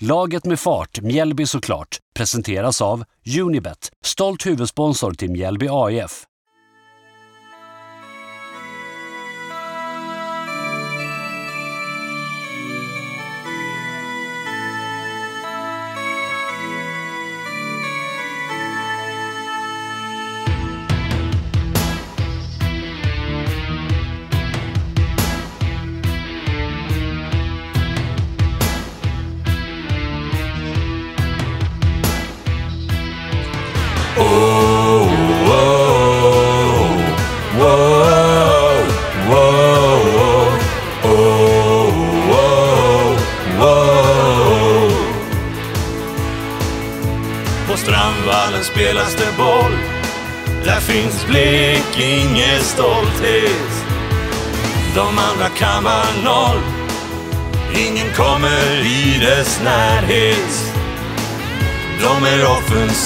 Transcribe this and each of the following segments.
Laget med fart, Mjällby såklart, presenteras av Unibet, stolt huvudsponsor till Mjällby AIF.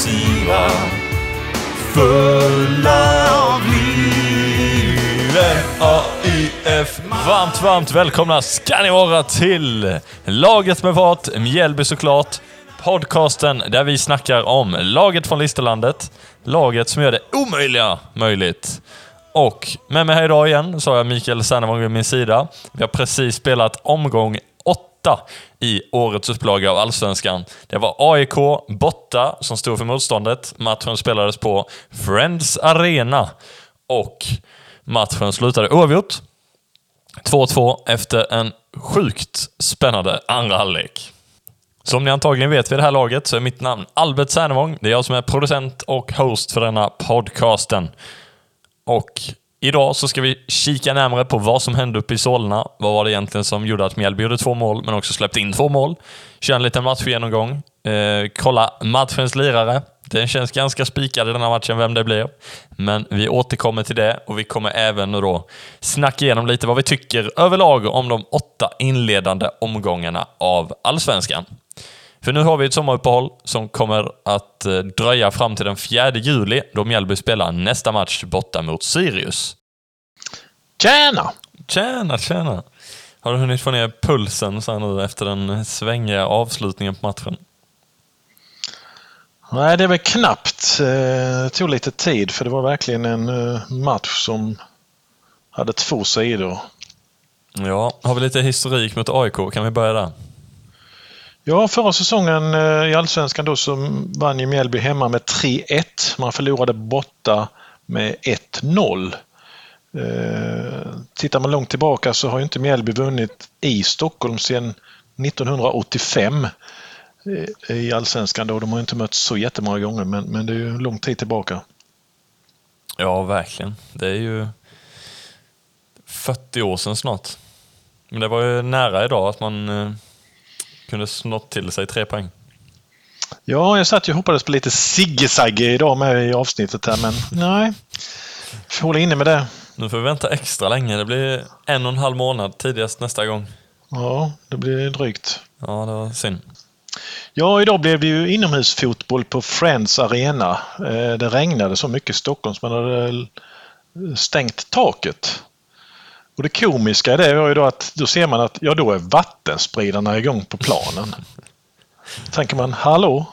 Offensiva, fulla av liv. AIF. Varmt, varmt välkomna ska ni vara till Laget med fart, Mjällby såklart. Podcasten där vi snackar om laget från Listerlandet. Laget som gör det omöjliga möjligt. Och med mig här idag igen så har jag Mikael Sernevång vid min sida. Vi har precis spelat omgång åtta i årets upplaga av Allsvenskan. Det var AIK borta som stod för motståndet. Matchen spelades på Friends Arena och matchen slutade oavgjort. 2-2 efter en sjukt spännande andra halvlek. Som ni antagligen vet vid det här laget så är mitt namn Albert Sernevång. Det är jag som är producent och host för denna podcasten. Och idag så ska vi kika närmare på vad som hände uppe i Solna. Vad var det egentligen som gjorde att Mjällby gjorde två mål, men också släppte in två mål? Köra en liten matchgenomgång. Eh, kolla matchens lirare. Den känns ganska spikad i den här matchen, vem det blir. Men vi återkommer till det och vi kommer även nu då snacka igenom lite vad vi tycker överlag om de åtta inledande omgångarna av Allsvenskan. För nu har vi ett sommaruppehåll som kommer att eh, dröja fram till den 4 juli då Mjällby spelar nästa match borta mot Sirius. Tjena! Tjena, tjena! Har du hunnit få ner pulsen så nu efter den svängiga avslutningen på matchen? Nej, det är väl knappt. Eh, Det tog lite tid för det var verkligen en eh, match som hade två sidor. Ja, har vi lite historik mot AIK? Kan vi börja där? Ja, förra säsongen eh, i Allsvenskan då så vann ju Mjällby hemma med 3-1. Man förlorade borta med 1-0. Eh, Tittar man långt tillbaka så har ju inte Mjällby vunnit i Stockholm sedan 1985 eh, i Allsvenskan. Då. De har inte mötts så jättemånga gånger men, men det är ju lång tid tillbaka. Ja, verkligen. Det är ju 40 år sedan snart. Men det var ju nära idag att man eh, kunde snott till sig tre poäng. Ja, jag satt ju och hoppades på lite Sigge-Sagge idag med i avsnittet här, men nej. Får hålla inne med det. Nu får vi vänta extra länge. Det blir en och en halv månad tidigast nästa gång. Ja, det blir drygt. Ja, det var synd. Ja, idag blev det ju inomhusfotboll på Friends Arena. Eh, Det regnade så mycket i Stockholm så man hade stängt taket. Och det komiska i det var ju då att då ser man att ja, då är vattenspridarna igång på planen. tänker man, hallå,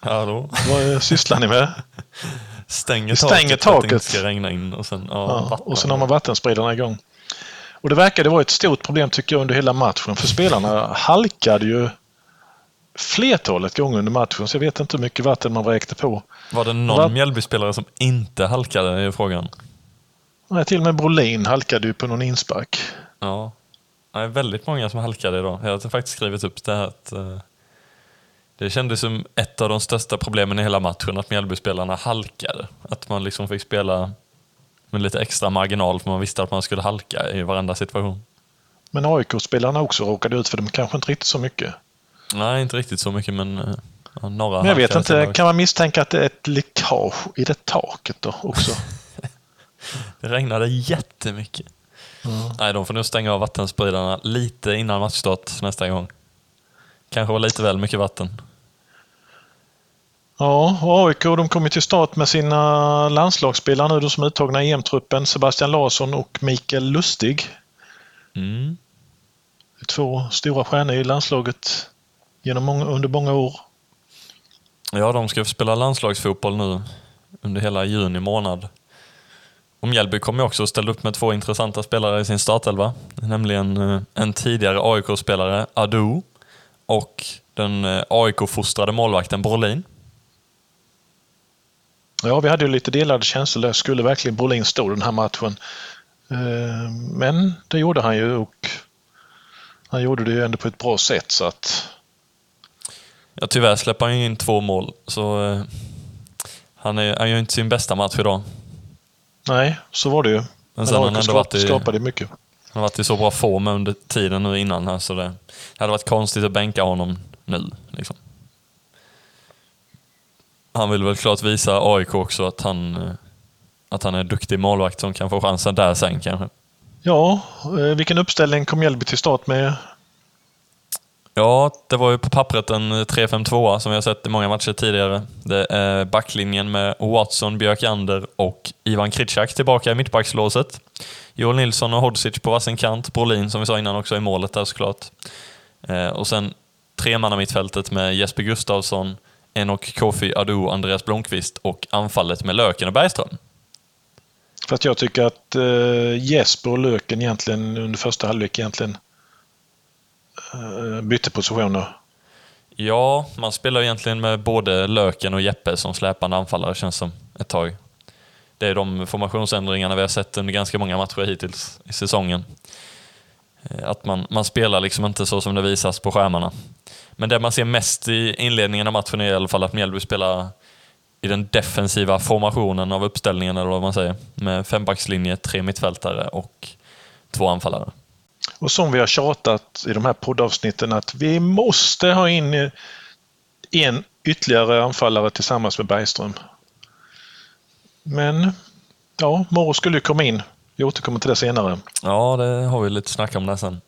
Hallå? vad sysslar ni med? Stänger stänger taket för att det taket. inte ska regna in och sen ja, Ja, och sen har man vattenspridarna igång. Och det verkade vara ett stort problem tycker jag under hela matchen för spelarna halkade ju flertalet gånger under matchen så jag vet inte hur mycket vatten man vräkte på. Var det någon Va- Mjällbyspelare som inte halkade i frågan? Nej, till och med Brolin halkade ju på någon inspark. Ja. Det är väldigt många som halkade idag. Jag har faktiskt skrivit upp det här att eh, det kändes som ett av de största problemen i hela matchen att Mjällbyspelarna halkade. Att man liksom fick spela med lite extra marginal för man visste att man skulle halka i varenda situation. Men AIK-spelarna också råkade ut för dem kanske inte riktigt så mycket. Nej, inte riktigt så mycket men eh, ja, några Men jag vet inte, kan man misstänka att det är ett läckage i det taket då också? Det regnade jättemycket. Nej, de får nog stänga av vattenspridarna lite innan matchstart nästa gång. Kanske var lite väl mycket vatten. Ja, och AIK de kommer till start med sina landslagsspelare nu, de som är uttagna i EM-truppen. Sebastian Larsson och Mikael Lustig. Mm. Två stora stjärnor i landslaget genom många, under många år. Ja, de ska spela landslagsfotboll nu under hela juni månad. Och Mjällby kommer också att ställa upp med två intressanta spelare i sin startelva. Nämligen eh, en tidigare AIK-spelare, Adu, och den eh, AIK-fostrade målvakten Brolin. Ja, vi hade ju lite delade känslor där. Skulle verkligen Brolin stå den här matchen? Eh, men det gjorde han ju och han gjorde det ju ändå på ett bra sätt så att... Ja, tyvärr släpper han ju in två mål, så eh, han, är, han gör inte sin bästa match idag. Nej, så var det ju. Men sen har han ändå varit i, skapade mycket han har varit i så bra form under tiden nu innan här, så det, det hade varit konstigt att bänka honom nu. Liksom. Han vill väl klart visa AIK också att han, eh, att han är en duktig målvakt som kan få chansen där sen kanske. Ja, eh, vilken uppställning kom Mjällby till start med? Ja, det var ju på pappret en 3-5-2 som vi har sett i många matcher tidigare. Det är backlinjen med Watson, Björkander och Ivan Kritschak tillbaka i mittbackslåset. Joel Nilsson och Hodzic på varsin kant. Brolin, som vi sa innan, också i målet där såklart. Eh, och sen tremannamittfältet med Jesper Gustafsson, Enok Kofi Adu, Andreas Blomqvist och anfallet med Löken och Bergström. Fast jag tycker att eh, Jesper och Löken egentligen under första halvlek egentligen Eh, bytte positioner. Ja, man spelar egentligen med både Löken och Jeppe som släpande anfallare känns som ett tag. Det är de formationsändringarna vi har sett under ganska många matcher hittills i säsongen. Eh, att man, man spelar liksom inte så som det visas på skärmarna. Men det man ser mest i inledningen av matchen är i alla fall att Mjällby spelar i den defensiva formationen av uppställningen, eller vad man säger. Med fembackslinje, tre mittfältare och två anfallare. Och som vi har tjatat i de här poddavsnitten att vi måste ha in en ytterligare anfallare tillsammans med Bergström. Men ja, Moro skulle ju komma in. Vi återkommer till det senare. Ja, det har vi lite snack om där sen.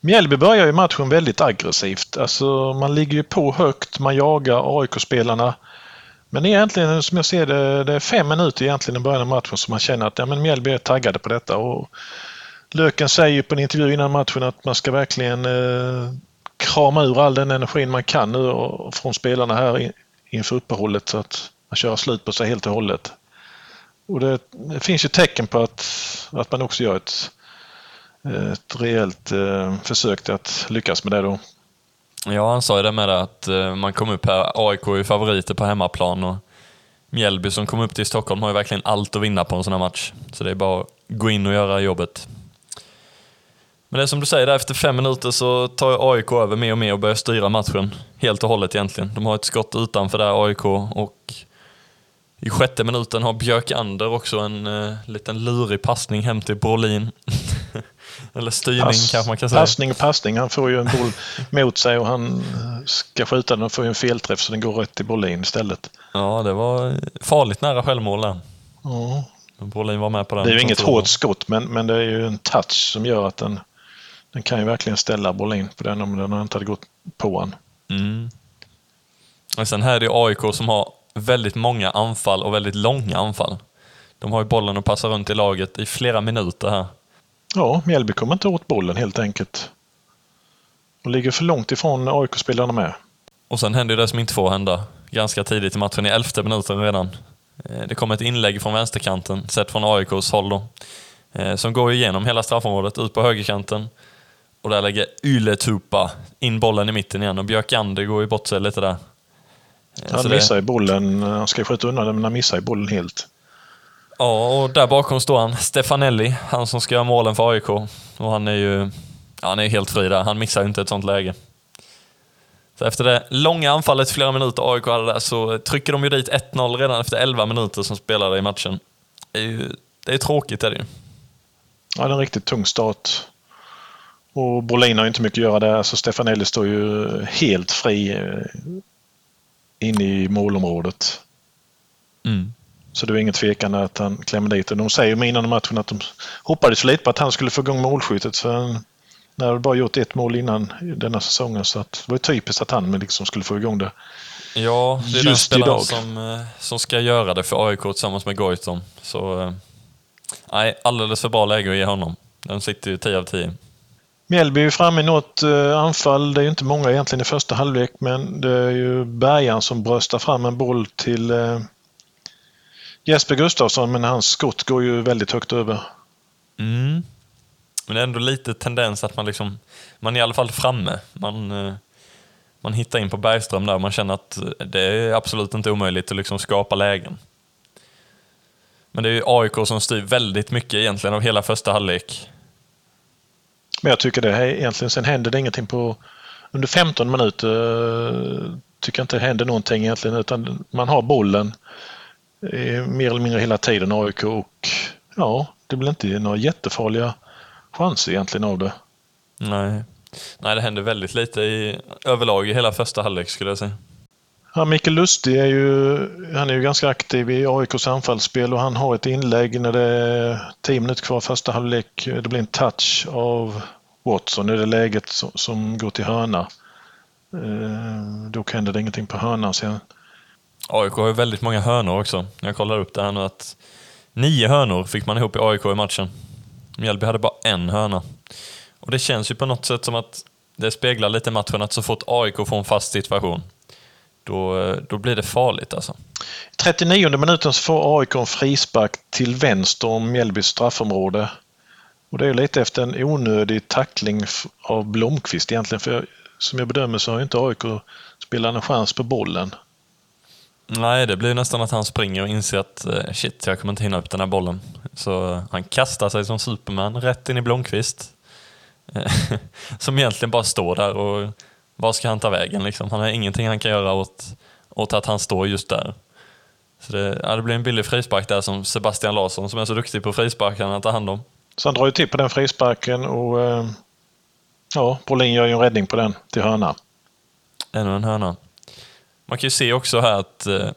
Mjällby börjar ju matchen väldigt aggressivt. Alltså man ligger ju på högt, man jagar AIK-spelarna. Men egentligen som jag ser det, det är fem minuter egentligen i början av matchen som man känner att ja, men Mjällby är taggade på detta. Och Löken säger ju på en intervju innan matchen att man ska verkligen eh, krama ur all den energin man kan nu från spelarna här inför uppehållet så att man kör slut på sig helt och hållet. Och det, det finns ju tecken på att, att man också gör ett, ett rejält eh, försök att lyckas med det då. Ja, han sa ju det med det att eh, man kom upp här, AIK är ju favoriter på hemmaplan och Mjällby som kom upp till Stockholm har ju verkligen allt att vinna på en sån här match. Så det är bara att gå in och göra jobbet. Men det är som du säger, där efter fem minuter så tar AIK över mer och mer och börjar styra matchen helt och hållet egentligen. De har ett skott utanför där, AIK, och i sjätte minuten har Björkander också en eh, liten lurig passning hem till Brolin. Eller styrning Pass- kanske man kan säga. Passning och passning. Han får ju en boll mot sig och han ska skjuta den och får ju en felträff så den går rätt till Brolin istället. Ja, det var farligt nära självmål där. Ja. Brolin var med på den. Det är ju inget hårt skott men, men det är ju en touch som gör att den, den kan ju verkligen ställa Brolin på den om den inte hade gått på honom. Mm. Och sen här är det AIK som har väldigt många anfall och väldigt långa anfall. De har ju bollen och passar runt i laget i flera minuter här. Ja, Mjällby kommer inte åt bollen helt enkelt. Och ligger för långt ifrån AIK-spelarna med. Och sen händer ju det som inte får hända. Ganska tidigt i matchen, i elfte minuten redan. Eh, Det kommer ett inlägg från vänsterkanten, sett från AIKs håll då. eh, Som går igenom hela straffområdet, ut på högerkanten. Och där lägger Ylätupa in bollen i mitten igen och Björkander går ju bort sig lite där. Han det- missar ju bollen. Han ska skjuta undan den men han missar ju bollen helt. Ja, och där bakom står han, Stefanelli, han som ska göra målen för AIK. Och han är ju ja, han är helt fri där, han missar ju inte ett sånt läge. Så efter det långa anfallet, flera minuter AIK hade där, så trycker de ju dit 1-0 redan efter 11 minuter som spelade i matchen. Det är ju det är tråkigt är det ju. Ja, det är en riktigt tung start. Och Brolin har inte mycket att göra där, så Stefanelli står ju helt fri eh, inne i målområdet. Mm. Så det är ingen tvekan att han klämmer dit den. De säger ju innan matchen att de hoppades lite på att han skulle få igång målskyttet. För han hade bara gjort ett mål innan denna säsongen så att det var typiskt att han liksom skulle få igång det. Ja, det är den Just spelaren idag. som, eh, som ska göra det för AIK tillsammans med Goitom. Så, eh, nej, alldeles för bra läge att ge honom. Den sitter ju 10 av 10. Mjällby är framme i något eh, anfall. Det är ju inte många egentligen i första halvlek men det är ju Bergan som bröstar fram en boll till eh, Jesper Gustafsson men hans skott går ju väldigt högt över. Mm. Men det är ändå lite tendens att man liksom, man är i alla fall framme. Man, eh, man hittar in på Bergström där och man känner att det är absolut inte omöjligt att liksom skapa lägen. Men det är ju AIK som styr väldigt mycket egentligen av hela första halvlek. Men jag tycker det här, egentligen, sen händer det ingenting på under 15 minuter. Eh, tycker jag inte det händer någonting egentligen utan man har bollen eh, mer eller mindre hela tiden AIK och ja, det blir inte några jättefarliga chanser egentligen av det. Nej. Nej, det händer väldigt lite i överlag i hela första halvlek skulle jag säga. Ja, Mikael Lustig är ju, han är ju ganska aktiv i AIKs anfallsspel och han har ett inlägg när det är 10 minuter kvar första halvlek. Det blir en touch av Watson i det läget som, som går till hörna. Eh, Då händer det ingenting på hörnan sen. AIK har ju väldigt många hörnor också. Jag kollar upp det här nu att nio hörnor fick man ihop i AIK i matchen. Mjällby hade bara en hörna. Och det känns ju på något sätt som att det speglar lite matchen att så fort AIK får en fast situation, då, då blir det farligt alltså. 39 minuten så får AIK en frispark till vänster om Mjällbys straffområde. Och det är lite efter en onödig tackling av Blomqvist egentligen. För som jag bedömer så har inte AIK spelat en chans på bollen. Nej, det blir nästan att han springer och inser att eh, shit, jag kommer inte hinna upp den här bollen. Så eh, han kastar sig som Superman rätt in i Blomqvist. Som egentligen bara står där och var ska han ta vägen liksom? Han har ingenting han kan göra åt, åt att han står just där. Så det, ja, det blir en billig frispark där som Sebastian Larsson som är så duktig på frisparkarna tar hand om. Så han drar ju till på den frisparken och eh, ja, Brolin gör ju en räddning på den till hörna. Ännu en hörna. Man kan ju se också här att eh,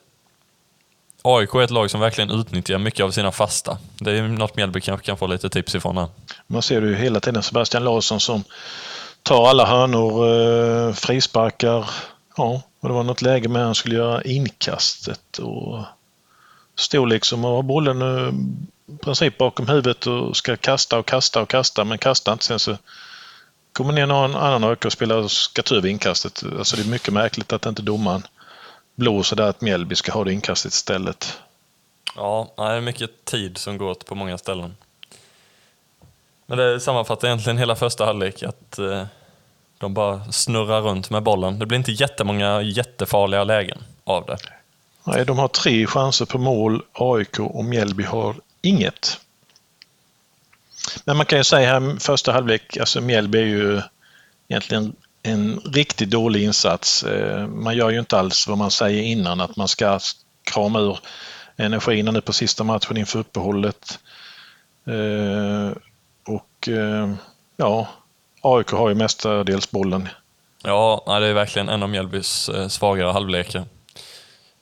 AIK är ett lag som verkligen utnyttjar mycket av sina fasta. Det är något Mjällby kanske kan få lite tips ifrån här. Man ser ju hela tiden Sebastian Larsson som tar alla hörnor, eh, frisparkar. Ja, och det var något läge med att han skulle göra inkastet och stod liksom och har bollen eh, i princip bakom huvudet och ska kasta och kasta och kasta men kastar inte. Sen så kommer ner någon annan AIK-spelare och ska ta inkastet. Alltså det är mycket märkligt att inte domaren blåser där att Mjällby ska ha det inkastet istället. Ja, det är mycket tid som går åt på många ställen. Men det sammanfattar egentligen hela första halvlek att eh, de bara snurrar runt med bollen. Det blir inte jättemånga jättefarliga lägen av det. Nej, de har tre chanser på mål, AIK och Mjällby har inget. Men man kan ju säga här första halvlek, alltså Mjällby är ju egentligen en riktigt dålig insats. Eh, man gör ju inte alls vad man säger innan att man ska krama ur energin nu på sista matchen inför uppehållet. Eh, Eh, Och ja, AIK har ju mestadels bollen. Ja, det är verkligen en av Mjällbys eh, svagare halvlekar.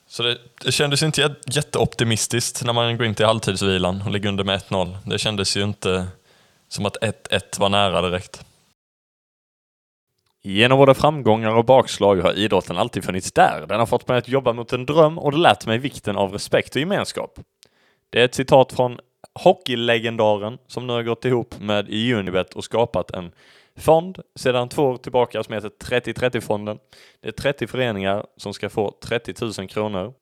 Så det, det kändes inte jät- jätteoptimistiskt när man går in till halvtidsvilan och ligger under med 1-0. Det kändes ju inte som att 1-1 var nära direkt. Genom både framgångar och bakslag har idrotten alltid funnits där. Den har fått mig att jobba mot en dröm och det lärt mig vikten av respekt och gemenskap. Det är ett citat från hockeylegendaren som nu har gått ihop med Unibet och skapat en fond sedan två år tillbaka som heter 3030-fonden. Det är 30 föreningar som ska få 30 000 kronor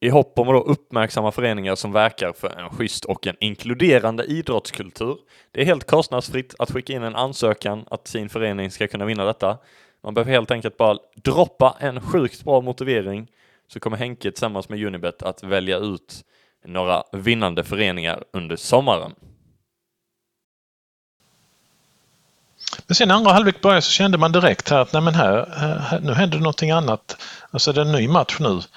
i hopp om att då uppmärksamma föreningar som verkar för en schysst och en inkluderande idrottskultur. Det är helt kostnadsfritt att skicka in en ansökan att sin förening ska kunna vinna detta. Man behöver helt enkelt bara droppa en sjukt bra motivering så kommer Henke tillsammans med Unibet att välja ut några vinnande föreningar under sommaren. Men sen andra halvlek började så kände man direkt här att nej men här, här, nu händer det någonting annat. Alltså det är en ny match nu.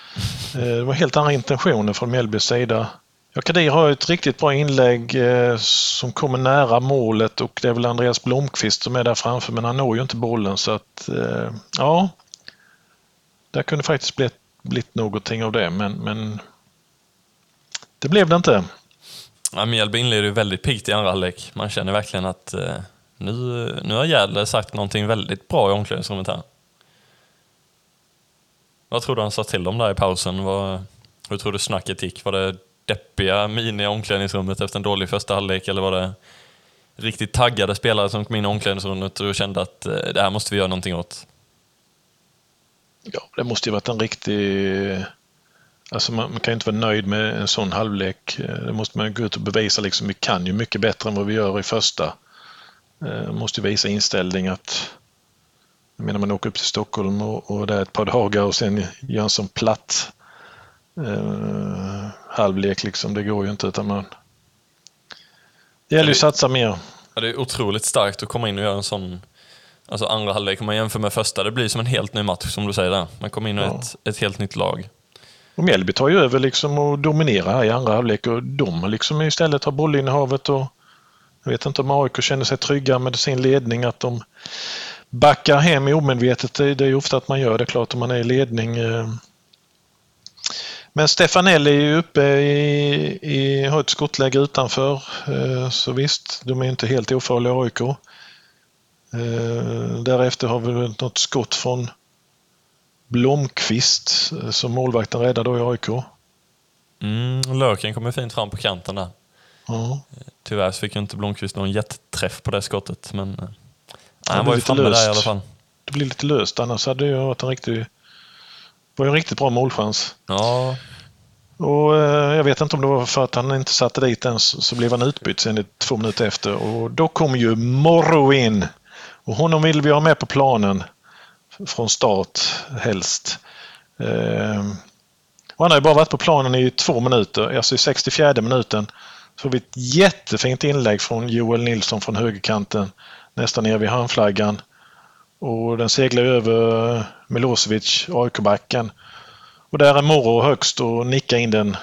Eh, Det var helt andra intentioner från Mjällbys sida. Ja, Kadir har ett riktigt bra inlägg eh, som kommer nära målet och det är väl Andreas Blomqvist som är där framför men han når ju inte bollen så att eh, ja. Där kunde faktiskt blivit, blivit någonting av det men, men det blev det inte. Ja, Mjällby inleder ju väldigt piggt i andra halvlek. Man känner verkligen att eh, nu, nu har Gärdle sagt någonting väldigt bra i omklädningsrummet här. Vad tror du han sa till dem där i pausen? Vad, hur tror du snacket gick? Var det deppiga min i omklädningsrummet efter en dålig första halvlek eller var det riktigt taggade spelare som kom in i omklädningsrummet och kände att eh, det här måste vi göra någonting åt? Ja, det måste ju varit en riktig... Alltså man, man kan inte vara nöjd med en sån halvlek. Eh, Det måste man gå ut och bevisa. Liksom, vi kan ju mycket bättre än vad vi gör i första. Eh, måste ju visa inställning att... Jag menar man åker upp till Stockholm och, och där ett par dagar och sen gör en sån platt eh, halvlek. Liksom. Det går ju inte utan man... Det gäller ju att satsa mer. Ja, det är otroligt starkt att komma in och göra en sån alltså andra halvlek. Om man jämför med första, det blir som en helt ny match som du säger där. Man kommer in och Ja. ett, ett helt nytt lag. Och Mjällby tar ju över liksom och dominerar här i andra halvlek och de liksom istället har bollinnehavet och jag vet inte om AIK känner sig trygga med sin ledning att de backar hem i omedvetet. Det är ju ofta att man gör det klart om man är i ledning. Eh. Men Stefanelli är ju uppe i, i har ett skottläge utanför eh, så visst, de är inte helt ofarliga AIK. Eh, därefter har vi väl något skott från Blomqvist eh, som målvakten räddade då i AIK. Mm, Löken kommer fint fram på kanten där. Ja. Tyvärr så fick inte Blomqvist någon jätteträff på det skottet, men... eh, det han var ju framme där löst. i alla fall. Det blir lite löst annars hade det varit en riktig var en riktigt bra målchans. Ja, Och eh, Jag vet inte om det var för att han inte satte dit den så blev han utbytt sen två minuter efter och då kom ju Morro in. Och honom vill vi ha med på planen från start helst. Eh, och han har ju bara varit på planen i två minuter, alltså i 64 minuten så får vi ett jättefint inlägg från Joel Nilsson från högerkanten nästan ner vid handflaggan. Och den seglar ju över Milosevic, AIK-backen. Och där är Moro högst och nickar in den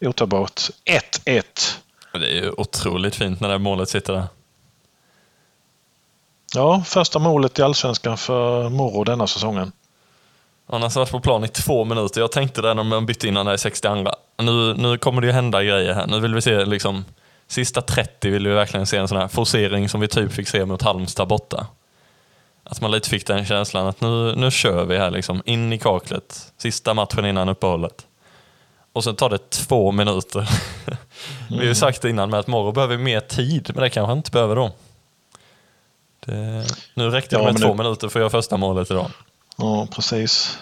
otagbart. 1-1. det är ju otroligt fint när det här målet sitter där. Ja, första målet i Allsvenskan för Moro denna säsongen. Han har varit på plan i två minuter. Jag tänkte det när man bytte in där i 62. Nu, nu kommer det ju hända grejer här. Nu vill vi se liksom... Sista 30 vill vi verkligen se en sån här forcering som vi typ fick se mot Halmstad borta. Att man lite fick den känslan att nu, nu kör vi här liksom. In i kaklet. Sista matchen innan uppehållet. Och sen tar det två minuter. vi har ju sagt det innan med att Morro behöver mer tid, men det kanske han inte behöver då. Det, nu räckte det Ja, med två nu- minuter för att göra första målet idag. Ja, precis.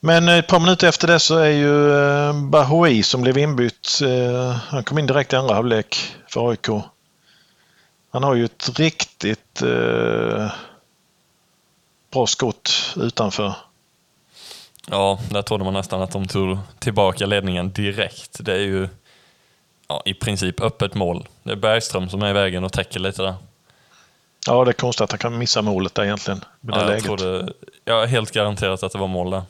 Men ett par minuter efter det så är ju eh, Bahoui som blev inbytt. eh, Han kom in direkt i andra halvlek för AIK. Han har ju ett riktigt eh, bra skott utanför. Ja, där trodde man nästan att de tog tillbaka ledningen direkt. Det är ju ja, i princip öppet mål. Det är Bergström som är i vägen och täcker lite där. Ja, det är konstigt att han kan missa målet där egentligen. Med det Ja, jag, läget. trodde, jag är helt garanterat att det var mål där.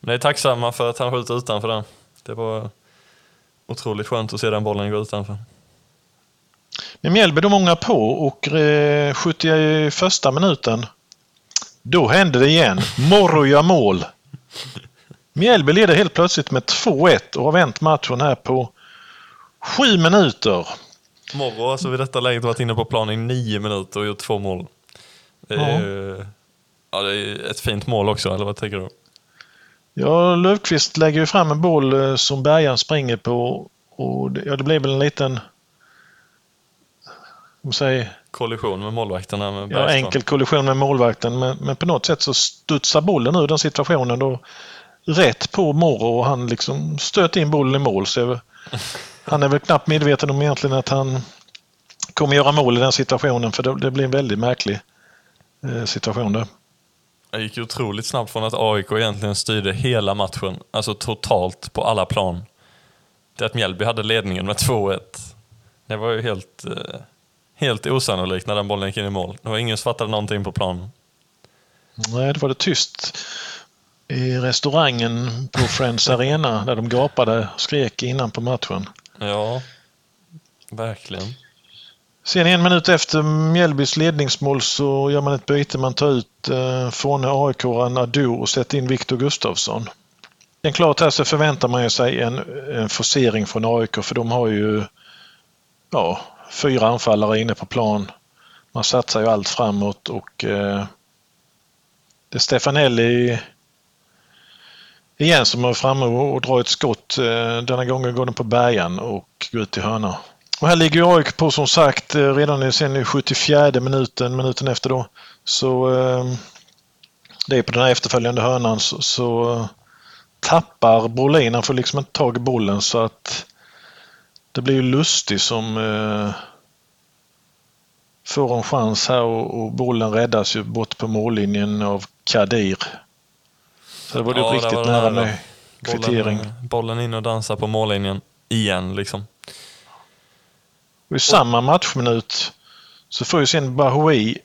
Men det är tacksamma för att han skjuter utanför den. Det var otroligt skönt att se den bollen gå utanför. Men Mjällby de många på och eh, 71 minuten då hände det igen. Morro gör mål. Mjällby leder helt plötsligt med 2-1 och har vänt matchen här på sju minuter. Morro har alltså vid detta läget varit inne på plan i nio minuter och gjort två mål. Det är, Ja. ju- ja, det är ett fint mål också, eller vad tänker du? Ja, Löfqvist lägger ju fram en boll eh, som Bergan springer på och det, ja, det blev väl en liten säger, Kollision med målvakterna med ja, enkel kollision med målvakten men, men på något sätt så studsar bollen ur den situationen då rätt på Morro och han liksom stöter in bollen i mål. Så jag, han är väl knappt medveten om egentligen att han kommer göra mål i den situationen för det, det blir en väldigt märklig eh, situation där. Det gick otroligt snabbt från att AIK egentligen styrde hela matchen, alltså totalt på alla plan, till att Mjällby hade ledningen med 2-1. Det var ju helt, eh, helt osannolikt när den bollen gick in i mål. Det var ingen som fattade någonting på planen. Nej, det var det tyst i restaurangen på Friends Arena där de gapade och skrek innan på matchen. Ja, verkligen. Sen en minut efter Mjällbys ledningsmål så gör man ett byte. Man tar ut eh, från AIK-aren Adu och sätter in Viktor Gustafsson. Sen klart här så förväntar man ju sig en, en forcering från AIK för de har ju ja, fyra anfallare inne på plan. Man satsar ju allt framåt och eh, det Stefanelli igen som är framme och, drar ett skott. Eh, denna gången går den på bärgaren och går ut i hörna. Och här ligger AIK på som sagt eh, redan i- sen i 74 minuten, minuten efter då. Så ehm, det är på den här efterföljande hörnan så, så eh, tappar Brolin, han får liksom inte tag i bollen så att det blir ju Lustig som eh, får en chans här och, och bollen räddas ju bort på mållinjen av Kadir. Så det var ju Ja, riktigt var nära med kvittering. Bollen, bollen in och dansa på mållinjen igen liksom. Och I samma matchminut så får ju sen Bahoui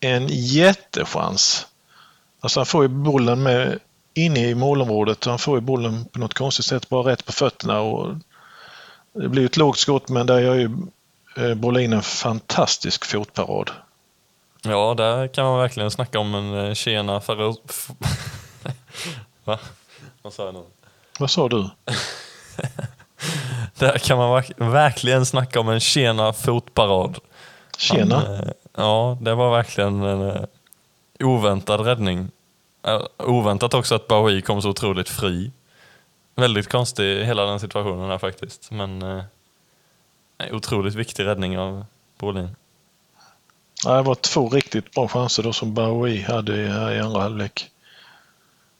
en jättechans. Alltså han får ju bollen med inne i målområdet och han får ju bollen på något konstigt sätt bara rätt på fötterna. Och det blir ett lågt skott men där gör ju eh, Brolin en fantastisk fotparad. Ja, där kan man verkligen snacka om en eh, tjena för Va? Vad sa jag nu? Vad sa du? Där kan man verk- verkligen snacka om en tjena fotparad. Tjena! Han, eh, ja, det var verkligen en eh, oväntad räddning. Oväntat också att Bahoui kom så otroligt fri. Väldigt konstig hela den situationen här faktiskt. Men eh, otroligt viktig räddning av Brolin. Ja, det var två riktigt bra chanser då som Bahoui hade i andra halvlek.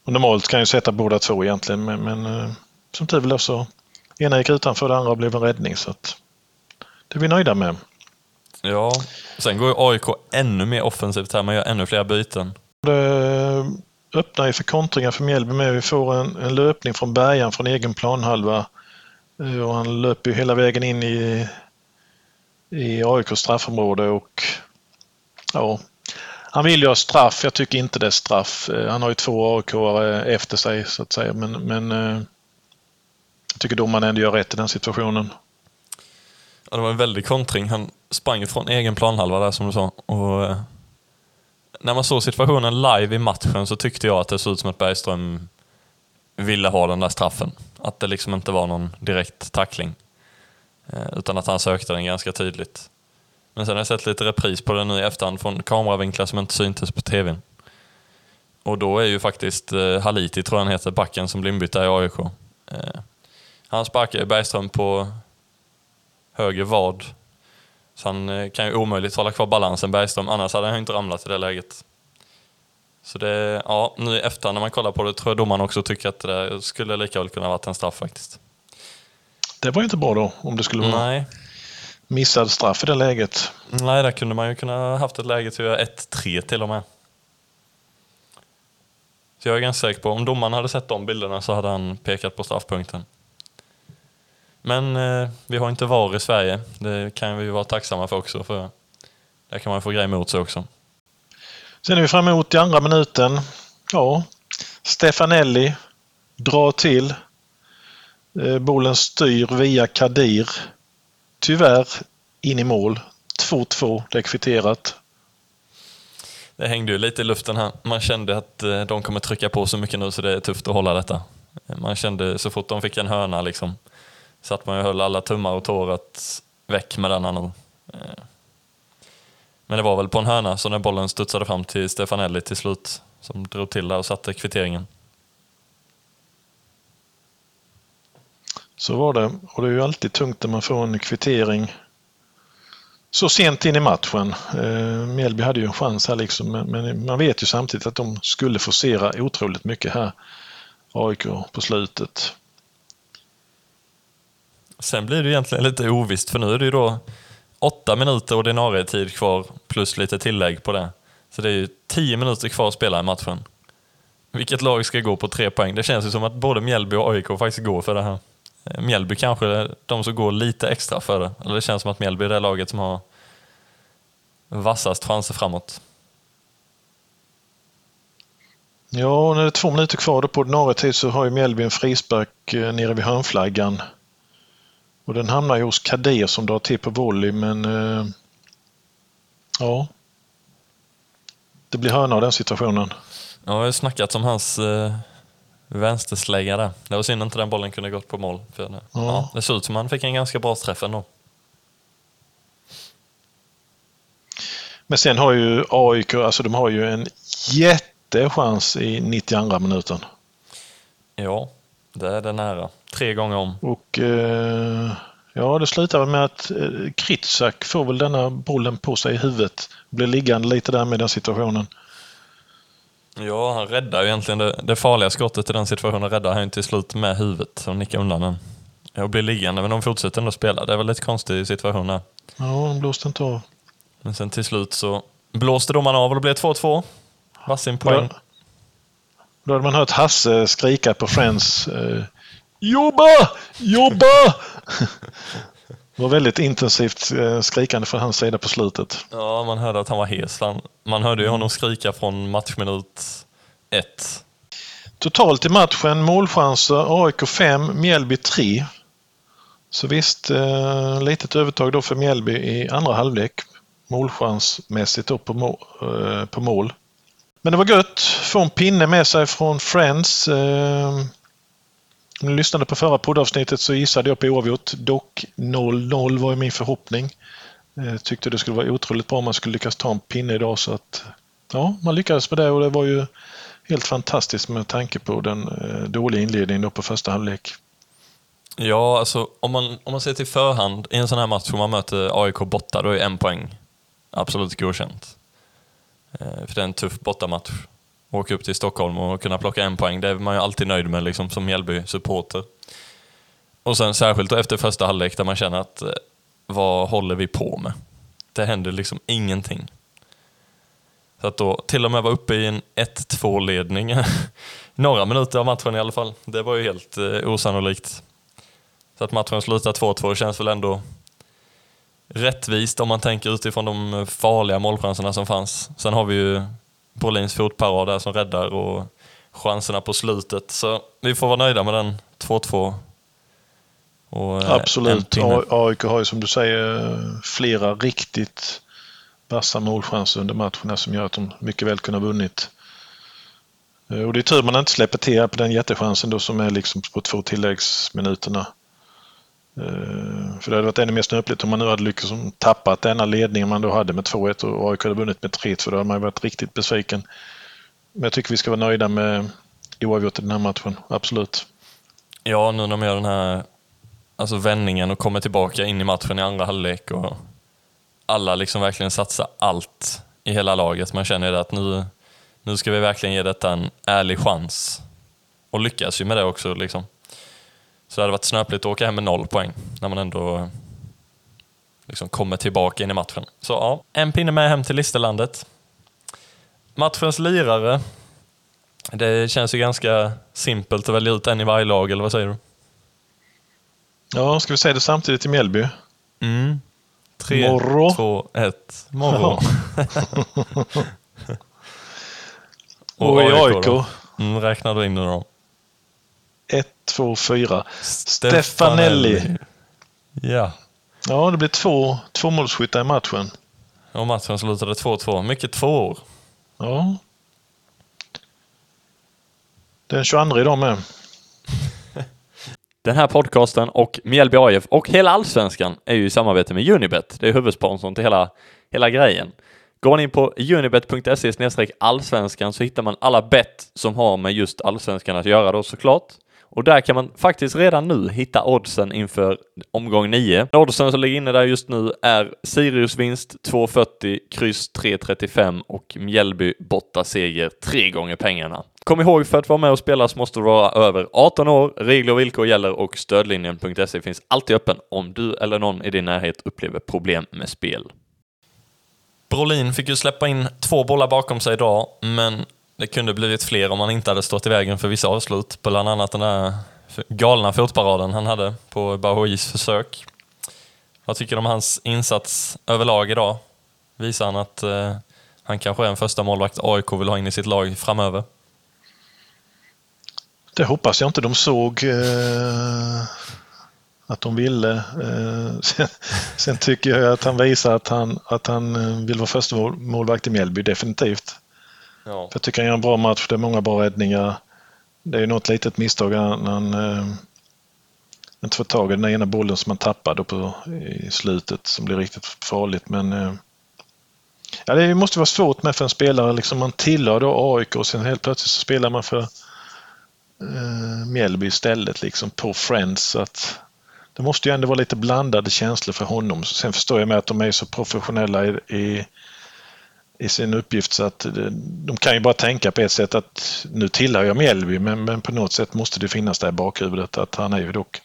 Och normalt kan ju sätta båda två egentligen men, men eh, som tur var så ena gick utanför det andra blev en räddning så att det är vi nöjda med. Ja, sen går ju AIK ännu mer offensivt här. Man gör ännu fler byten. Det öppnar ju för kontringar för Mjällby med. Vi får en, en löpning från Bergan från egen planhalva Eh, och han löper ju hela vägen in i, i AIKs straffområde och ja, han vill ju ha straff. Jag tycker inte det är straff. Eh, han har ju två aik efter sig så att säga men, men eh, jag tycker domaren ändå gör rätt i den situationen. Ja, det var en väldig kontring. Han sprang ju från egen planhalva där som du sa. Och, eh, när man såg situationen live i matchen så tyckte jag att det såg ut som att Bergström ville ha den där straffen. Att det liksom inte var någon direkt tackling. Utan att han sökte den ganska tydligt. Men sen har jag sett lite repris på den nu i efterhand från kameravinklar som inte syntes på tvn. Och då är ju faktiskt eh, Haliti, tror jag han heter, backen som blir inbytt i AIK. Eh, han sparkar ju Bergström på höger vad. Så han eh, kan ju omöjligt hålla kvar balansen Bergström, annars hade han inte ramlat i det läget. Så det, ja, nu i efterhand när man kollar på det tror jag domaren också tycker att det skulle lika väl kunna varit en straff faktiskt. Det var ju inte bra då om det skulle vara Nej, missad straff i det läget. nej, där kunde man ju kunna ha haft ett läge till att göra 1-3 till och med. Så jag är ganska säker på, om domaren hade sett de bilderna så hade han pekat på straffpunkten. Men eh, vi har inte VAR i Sverige. Det kan vi vara tacksamma för också. För där kan man få grejer emot sig också. Sen är vi fram emot i andra minuten. Ja, Stefanelli drar till. Eh, Bollen styr via Kadir. Tyvärr in i mål. 2-2, det är kvitterat. Det hängde ju lite i luften här. Man kände att eh, de kommer trycka på så mycket nu så det är tufft att hålla detta. Man kände så fort de fick en hörna liksom, så att man ju höll alla tummar och tår att väck med den nu. Eh. Men det var väl på en hörna så när bollen studsade fram till Stefanelli till slut som drog till där och satte kvitteringen. Så var det. Och det är ju alltid tungt när man får en kvittering så sent in i matchen. Eh, Mjällby hade ju en chans här liksom, men, men man vet ju samtidigt att de skulle forcera otroligt mycket här. AIK på slutet. Sen blir det egentligen lite ovisst för nu är det ju då åtta minuter ordinarie tid kvar plus lite tillägg på det. Så det är ju tio minuter kvar att spela i matchen. Vilket lag ska gå på tre poäng? Det känns ju som att både Mjällby och AIK faktiskt går för det här. Eh, Mjällby kanske är de som går lite extra för det. Eller det känns som att Mjällby är det laget som har vassast chanser framåt. Ja, när det är två minuter kvar på ordinarie tid så har ju Mjällby en frispark eh, nere vid hörnflaggan. Och den hamnar ju hos Kadir som drar till på volley men eh, ja. Det blir hörna av den situationen. Jag har ju snackat om hans eh, vänsterslägga där. Det var synd inte den bollen kunde gått på mål. För det. Ja. det såg ut som han fick en ganska bra träff ändå. Men sen har ju AIK, alltså de har ju en jättechans i 92 minuten. Ja, det är det nära. Tre gånger om. Och eh, Ja, det slutar med att eh, Kritsak får väl denna bollen på sig i huvudet. Blir liggande lite där med den situationen. Ja, han räddar ju egentligen det, det farliga skottet i den situationen räddar han ju till slut med huvudet och nickar undan den. Och blir liggande, men de fortsätter ändå spela. Det är väl lite konstig situation där. Ja, de blåste inte av. Men sen till slut så blåste domaren av och det blev 2-2. Varsin poäng. Då, då hade man hört Hasse skrika på Friends. Eh, jobba! Jobba! det var väldigt intensivt eh, skrikande från hans sida på slutet. Ja, man hörde att han var hes. Man hörde ju honom skrika från matchminut ett. Totalt i matchen målchanser AIK 5, Mjällby 3. Så visst, eh, litet övertag då för Mjällby i andra halvlek. Målchansmässigt då på, må, eh, på mål. Men det var gött. Få en pinne med sig från Friends. Eh, om ni lyssnade på förra poddavsnittet så gissade jag på oavgjort. Dock 0-0 var min förhoppning. Jag tyckte det skulle vara otroligt bra om man skulle lyckas ta en pinne idag så att ja, man lyckades med det och det var ju helt fantastiskt med tanke på den eh, dåliga inledningen då på första halvlek. Ja, alltså om man, om man ser till förhand i en sån här match om man möter AIK borta, då är en poäng absolut godkänt. Eh, för det är en tuff bortamatch. Åka upp till Stockholm och kunna plocka en poäng, det är man ju alltid nöjd med liksom, som Mjällby-supporter. Och sen särskilt efter första halvlek där man känner att eh, vad håller vi på med? Det händer liksom ingenting. Så att då till och med vara uppe i en 1-2 ledning några minuter av matchen i alla fall. Det var ju helt eh, osannolikt. Så att matchen slutar 2-2 känns väl ändå rättvist om man tänker utifrån de farliga målchanserna som fanns. Sen har vi ju Brolins fotparad där som räddar och chanserna på slutet. Så vi får vara nöjda med den 2-2. Och, eh, Absolut. AIK har ju som du säger flera riktigt vassa målchanser under matcherna som gör att de mycket väl kunde ha vunnit. Eh, och det är tur man inte släpper till på den jättechansen då som är liksom på två tilläggsminuterna. Eh, för det hade varit ännu mer snöpligt om man nu hade lyckats tappa denna ledningen man då hade med 2-1 och AIK hade vunnit med 3-2. Då hade man varit riktigt besviken. Men jag tycker vi ska vara nöjda med oavgjort i den här matchen, absolut. Ja, nu när de gör den här alltså vändningen och kommer tillbaka in i matchen i andra halvlek och alla liksom verkligen satsar allt i hela laget. Man känner att nu, nu ska vi verkligen ge detta en ärlig chans. Och lyckas ju med det också. Liksom. Så det hade varit snöpligt att åka hem med noll poäng när man ändå liksom kommer tillbaka in i matchen. Så ja, en pinne med hem till Listerlandet. Matchens lirare. Det känns ju ganska simpelt att välja ut en i varje lag, eller vad säger du? Ja, ska vi säga det samtidigt i Mjällby? Mm. Tre, Morro. två, ett. Morro. och, och AIK? Mm, räknar du in nu då? 1, 2, 4. Stefanelli. Ja. Ja, det blir två tvåmålsskyttar i matchen. Och matchen slutade 2-2. Mycket tvåor. Ja. Den 22 idag med. Den här podcasten och Mjällby AIF och hela allsvenskan är ju i samarbete med Unibet. Det är huvudsponsorn till hela, hela grejen. Går man in på unibet.se allsvenskan så hittar man alla bett som har med just allsvenskan att göra då såklart. Och där kan man faktiskt redan nu hitta oddsen inför omgång 9. Oddsen som ligger inne där just nu är Sirius vinst 2,40, kryss 3,35 och Mjällby borta seger tre gånger pengarna. Kom ihåg, för att vara med och spela så måste du vara över 18 år. Regler och villkor gäller och stödlinjen.se finns alltid öppen om du eller någon i din närhet upplever problem med spel. Brolin fick ju släppa in två bollar bakom sig idag, men det kunde blivit fler om han inte hade stått i vägen för vissa avslut. Bland annat den där galna fotparaden han hade på Bahois försök. Vad tycker du om hans insats överlag idag? Visar han att eh, han kanske är en första målvakt AIK vill ha in i sitt lag framöver? Det hoppas jag inte de såg eh, att de ville. Eh, sen, sen, tycker jag att han visar att han, att han eh, vill vara första målvakt i Mjällby, definitivt. Ja. Jag tycker han gör en bra match. Det är många bra räddningar. Det är något litet misstag när han eh, inte får tag i den ena bollen som han tappade på, i slutet som blir riktigt farligt. Men eh, ja, det måste vara svårt med för en spelare. Liksom man tillhör då AIK och sen helt plötsligt så spelar man för eh, Mjällby istället liksom på Friends. Så att det måste ju ändå vara lite blandade känslor för honom. Sen förstår jag med att de är så professionella i, i, i sin uppgift så att det, de kan ju bara tänka på ett sätt att nu tillhör jag Mjällby men, men på något sätt måste det finnas där i bakhuvudet att han är ju dock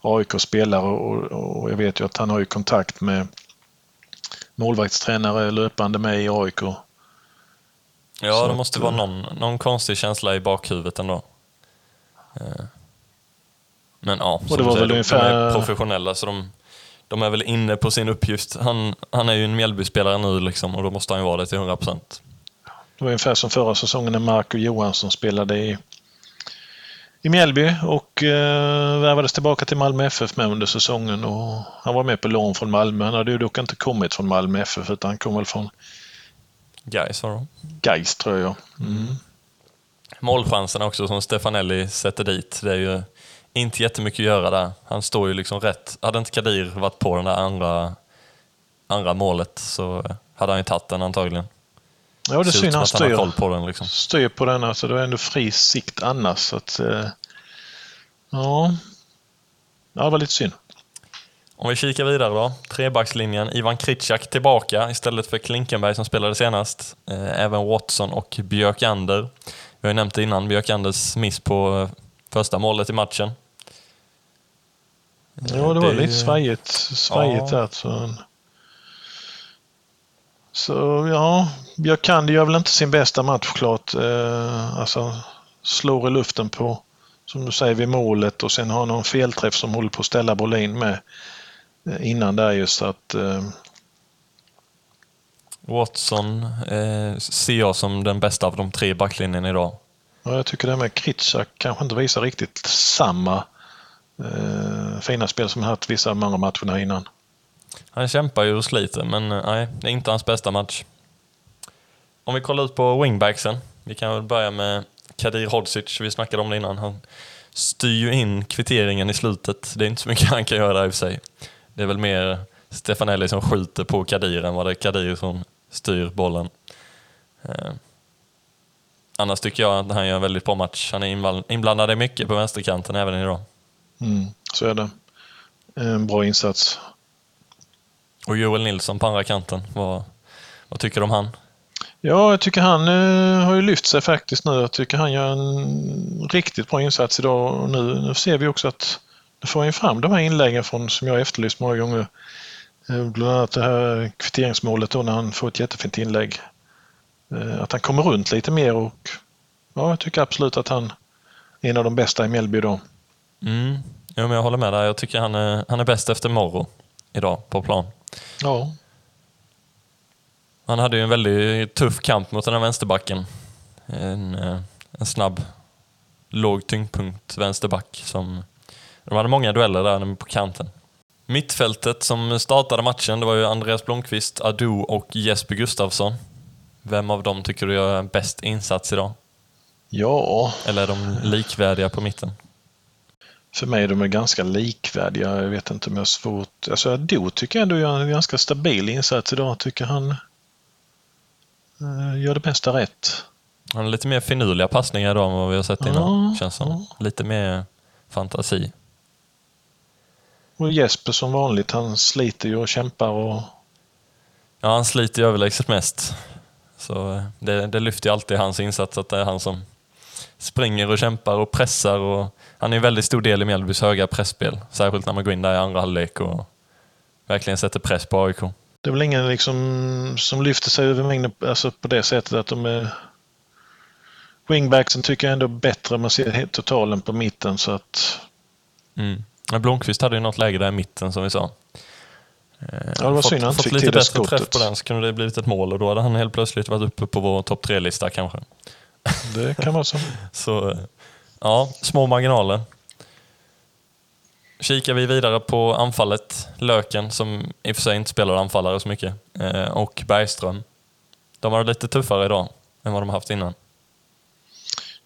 AIK-spelare och, och jag vet ju att han har ju kontakt med målvaktstränare löpande med i AIK. Ja, Så det måste att, vara någon, någon konstig känsla i bakhuvudet ändå. Eh, Men ja, som det du var säger, väl de, de är ungefär- professionella så de, de är väl inne på sin uppgift. Han, han är ju en Mjällby-spelare nu liksom och då måste han ju vara det till 100 procent. Det var ungefär som förra säsongen när Marco Johansson spelade i, i Mjällby och eh, värvades tillbaka till Malmö FF med under säsongen. Och han var med på lån från Malmö. Han hade ju dock inte kommit från Malmö FF utan han kom väl från har de. Gais tror jag. Mm. Målchanserna också som Stefanelli sätter dit. Det är ju inte jättemycket att göra där. Han står ju liksom rätt. Hade inte Kadir varit på den där andra, andra målet så hade han ju tagit den antagligen. Ja, det som han han styr, koll på den liksom. styr på den. Alltså, det är ändå fri sikt annars. Så att, eh, ja. ja, det var lite synd. Om vi kikar vidare då. Trebackslinjen. Ivan Kritschak tillbaka istället för Klinkenberg som spelade senast. Eh, Även Watson och Björkander. Vi har ju nämnt det innan, Björkanders miss på eh, första målet i matchen. Ja, det var Det lite svajigt, svajigt Ja. där. Så, så ja, Björkander gör väl inte sin bästa match klart. Eh, alltså slår i luften på, som du säger, vid målet och sen har någon felträff som håller på att ställa Brolin med eh, innan där just att eh, Watson eh, ser jag som den bästa av de tre i backlinjen idag. ja, jag tycker det med Kritschak kanske inte visar riktigt samma eh, fina spel som han haft vissa av de andra matcherna innan. Han kämpar ju och sliter, men eh, nej, det är inte hans bästa match. Om vi kollar ut på wingbacksen. Vi kan väl börja med Kadir Hodzic, vi snackade om det innan. Han styr ju in kvitteringen i slutet. Det är inte så mycket han kan göra där i och för sig. Det är väl mer Stefanelli som skjuter på Kadir än vad det är Kadir som styr bollen. Eh. Annars tycker jag att han gör en väldigt bra match. Han är inblandad i mycket på vänsterkanten även idag. Mm, så är det. En bra insats. Och Joel Nilsson på andra kanten, vad, vad tycker du om han? Ja, jag tycker han eh, har ju lyft sig faktiskt nu. Jag tycker han gör en riktigt bra insats idag och nu, nu ser vi också att nu får han fram de här inläggen från, som jag efterlyst många gånger. Eh, Bland annat det här kvitteringsmålet då när han får ett jättefint inlägg. Eh, Att han kommer runt lite mer och ja, jag tycker absolut att han är en av de bästa i Mjällby idag. Mm. Jo, men jag håller med där. Jag tycker han är, han är bäst efter Morro idag på plan. Ja, Han hade ju en väldigt tuff kamp mot den här vänsterbacken. En, eh, en snabb, låg tyngdpunkt vänsterback. Som, de hade många dueller där på kanten. Mittfältet som startade matchen, det var ju Andreas Blomqvist, Adu och Jesper Gustafsson. Vem av dem tycker du gör bäst insats idag? ja Eller är de likvärdiga på mitten? För mig är de är ganska likvärdiga. Jag vet inte om jag har svårt... Alltså Ado tycker jag ändå gör en ganska stabil insats idag. Tycker han eh, gör det mesta rätt. Han har lite mer finurliga passningar idag än vad vi har sett innan, Ja, känns som. Lite mer fantasi. Och Jesper som vanligt, han sliter ju och kämpar och... Ja, han sliter ju överlägset mest. Så eh, det, det lyfter ju alltid hans insats, att det är han som springer och kämpar och pressar. Och han är en väldigt stor del i Mjällbys höga pressspel Särskilt när man går in där i andra halvlek och verkligen sätter press på AIK. Det är väl ingen liksom som lyfter sig över mängden alltså på det sättet att de är... Wingbacksen tycker jag ändå bättre. Man ser totalen på mitten så att... Mm. Blomqvist hade ju något läge där i mitten som vi sa. Ja, det var synd han fått lite bättre träff skottet. på den så kunde det blivit ett mål och då hade han helt plötsligt varit uppe på vår topp tre-lista kanske. Det kan vara så. Så ja, små marginaler. Kikar vi vidare på anfallet, Löken som i och för sig inte spelar anfallare så mycket, eh, och Bergström. De har det lite tuffare idag än vad de haft innan.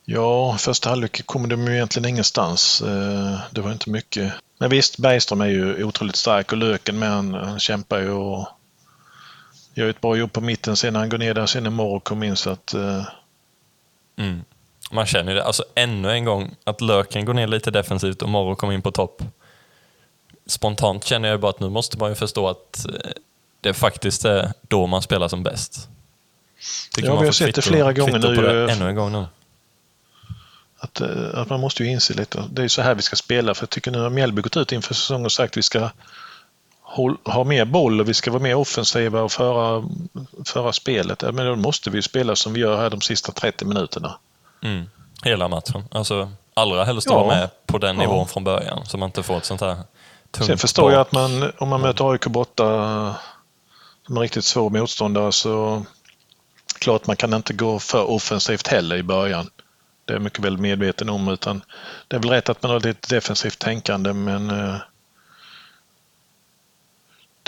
Ja, första halvlek kommer de ju egentligen ingenstans. Eh, Det var inte mycket. Men visst, Bergström är ju otroligt stark och Löken med han, han kämpar ju och gör ett bra jobb på mitten sen när han går ner där sen när Morro kom in så att eh, Mm. Man känner det, alltså ännu en gång, att Löken går ner lite defensivt och Morro kommer in på topp. spontant känner jag bara att nu måste man ju förstå att eh, det faktiskt är då man spelar som bäst. Tycker Ja, vi har sett det flera gånger nu, det eh, ännu en gång nu. Att, eh, att man måste ju inse lite, det är ju så här vi ska spela. För jag tycker nu har Mjällby gått ut inför säsongen och sagt att vi ska ha mer boll och vi ska vara mer offensiva och föra, föra spelet. Ja, Men då måste vi spela som vi gör här de sista 30 minuterna. Mm. Hela matchen. Alltså, allra helst Ja. vara med på den Ja. nivån från början. Så man inte får ett sånt här tungt Sen förstår jag bak. att man, om man möter AIK borta som en riktigt svår motståndare så klart man kan inte gå för offensivt heller i början. Det är jag mycket väl medveten om utan det är väl rätt att man har lite defensivt tänkande men eh,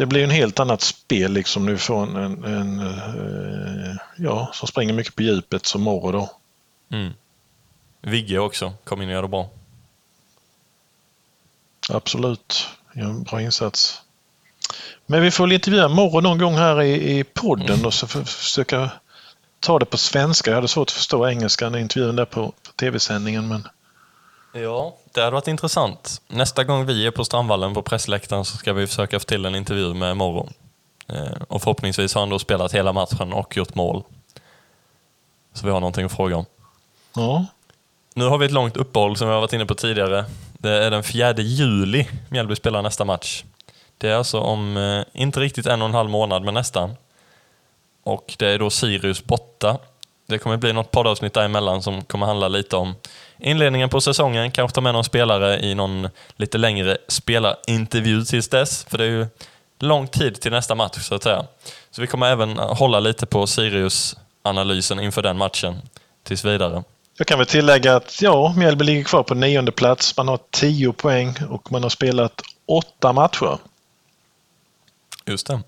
det blir en helt annat spel liksom nu från en, en eh, ja, som springer mycket på djupet som Morro då. Mm. Vigge också kom in och gjorde bra. Absolut, ja, en bra insats. Men vi får väl intervjua Morro någon gång här i, i podden och så för, försöka ta det på svenska. Jag hade svårt att förstå engelskan i intervjun där på, på tv-sändningen. Men Ja, det hade varit intressant. Nästa gång vi är på Strandvallen på pressläktaren så ska vi försöka få till en intervju med Morro. Eh, och förhoppningsvis har han då spelat hela matchen och gjort mål. Så vi har någonting att fråga om. ja, Nu har vi ett långt uppehåll som vi har varit inne på tidigare. Det är den 4 juli Mjällby spelar nästa match. Det är alltså om, eh, inte riktigt en och en halv månad, men nästan. Och det är då Sirius borta. Det kommer bli något poddavsnitt däremellan som kommer handla lite om inledningen på säsongen, kanske ta med någon spelare i någon lite längre spelarintervju tills dess, för det är ju lång tid till nästa match så att säga. Så vi kommer även hålla lite på Sirius-analysen inför den matchen tills vidare. jag kan väl tillägga att ja, Mjällby ligger kvar på nionde plats. Man har 10 poäng och man har spelat åtta matcher. Just det.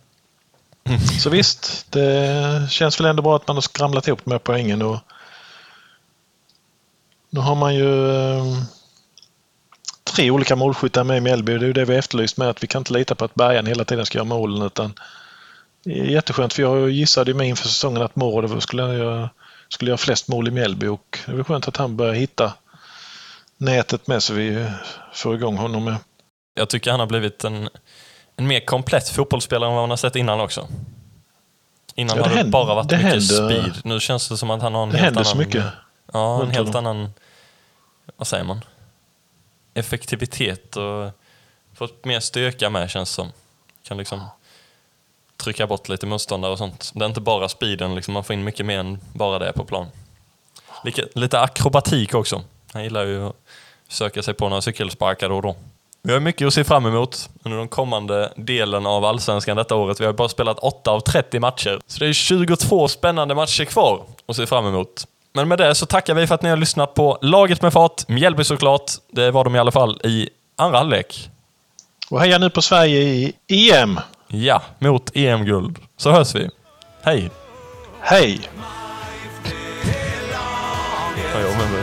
Så visst, det känns väl ändå bra att man har skramlat ihop de här poängen. Och nu har man ju ehm, tre olika målskyttar med i Mjällby. Det är ju det vi efterlyst med att vi kan inte lita på att Bergan hela tiden ska göra målen. Utan det är jätteskönt för jag gissade ju med inför säsongen att Moro skulle göra, skulle göra flest mål i Mjällby och det är skönt att han börjar hitta nätet med så vi får igång honom med. Jag tycker han har blivit en, en mer komplett fotbollsspelare än vad man har sett innan också. Innan Ja, det har det händer- bara varit det mycket händer- speed. Nu känns det som att han har en Det helt händer annan... så mycket. Ja, en helt honom. annan... Vad säger man? Effektivitet och fått mer styrka med känns det som. Kan liksom trycka bort lite motståndare och sånt. Det är inte bara speeden, liksom, man får in mycket mer än bara det på plan. Lite, lite akrobatik också. Han gillar ju att söka sig på några cykelsparkar då och då. Vi har mycket att se fram emot under den kommande delen av Allsvenskan detta året. Vi har bara spelat 8 av 30 matcher. Så det är 22 spännande matcher kvar att se fram emot. Men med det så tackar vi för att ni har lyssnat på Laget med fart, Mjällby såklart. Det var de i alla fall i andra halvlek. Och heja nu på Sverige i EM! Ja, mot EM-guld. Så hörs vi. Hej! Hej! Ja, jag med mig,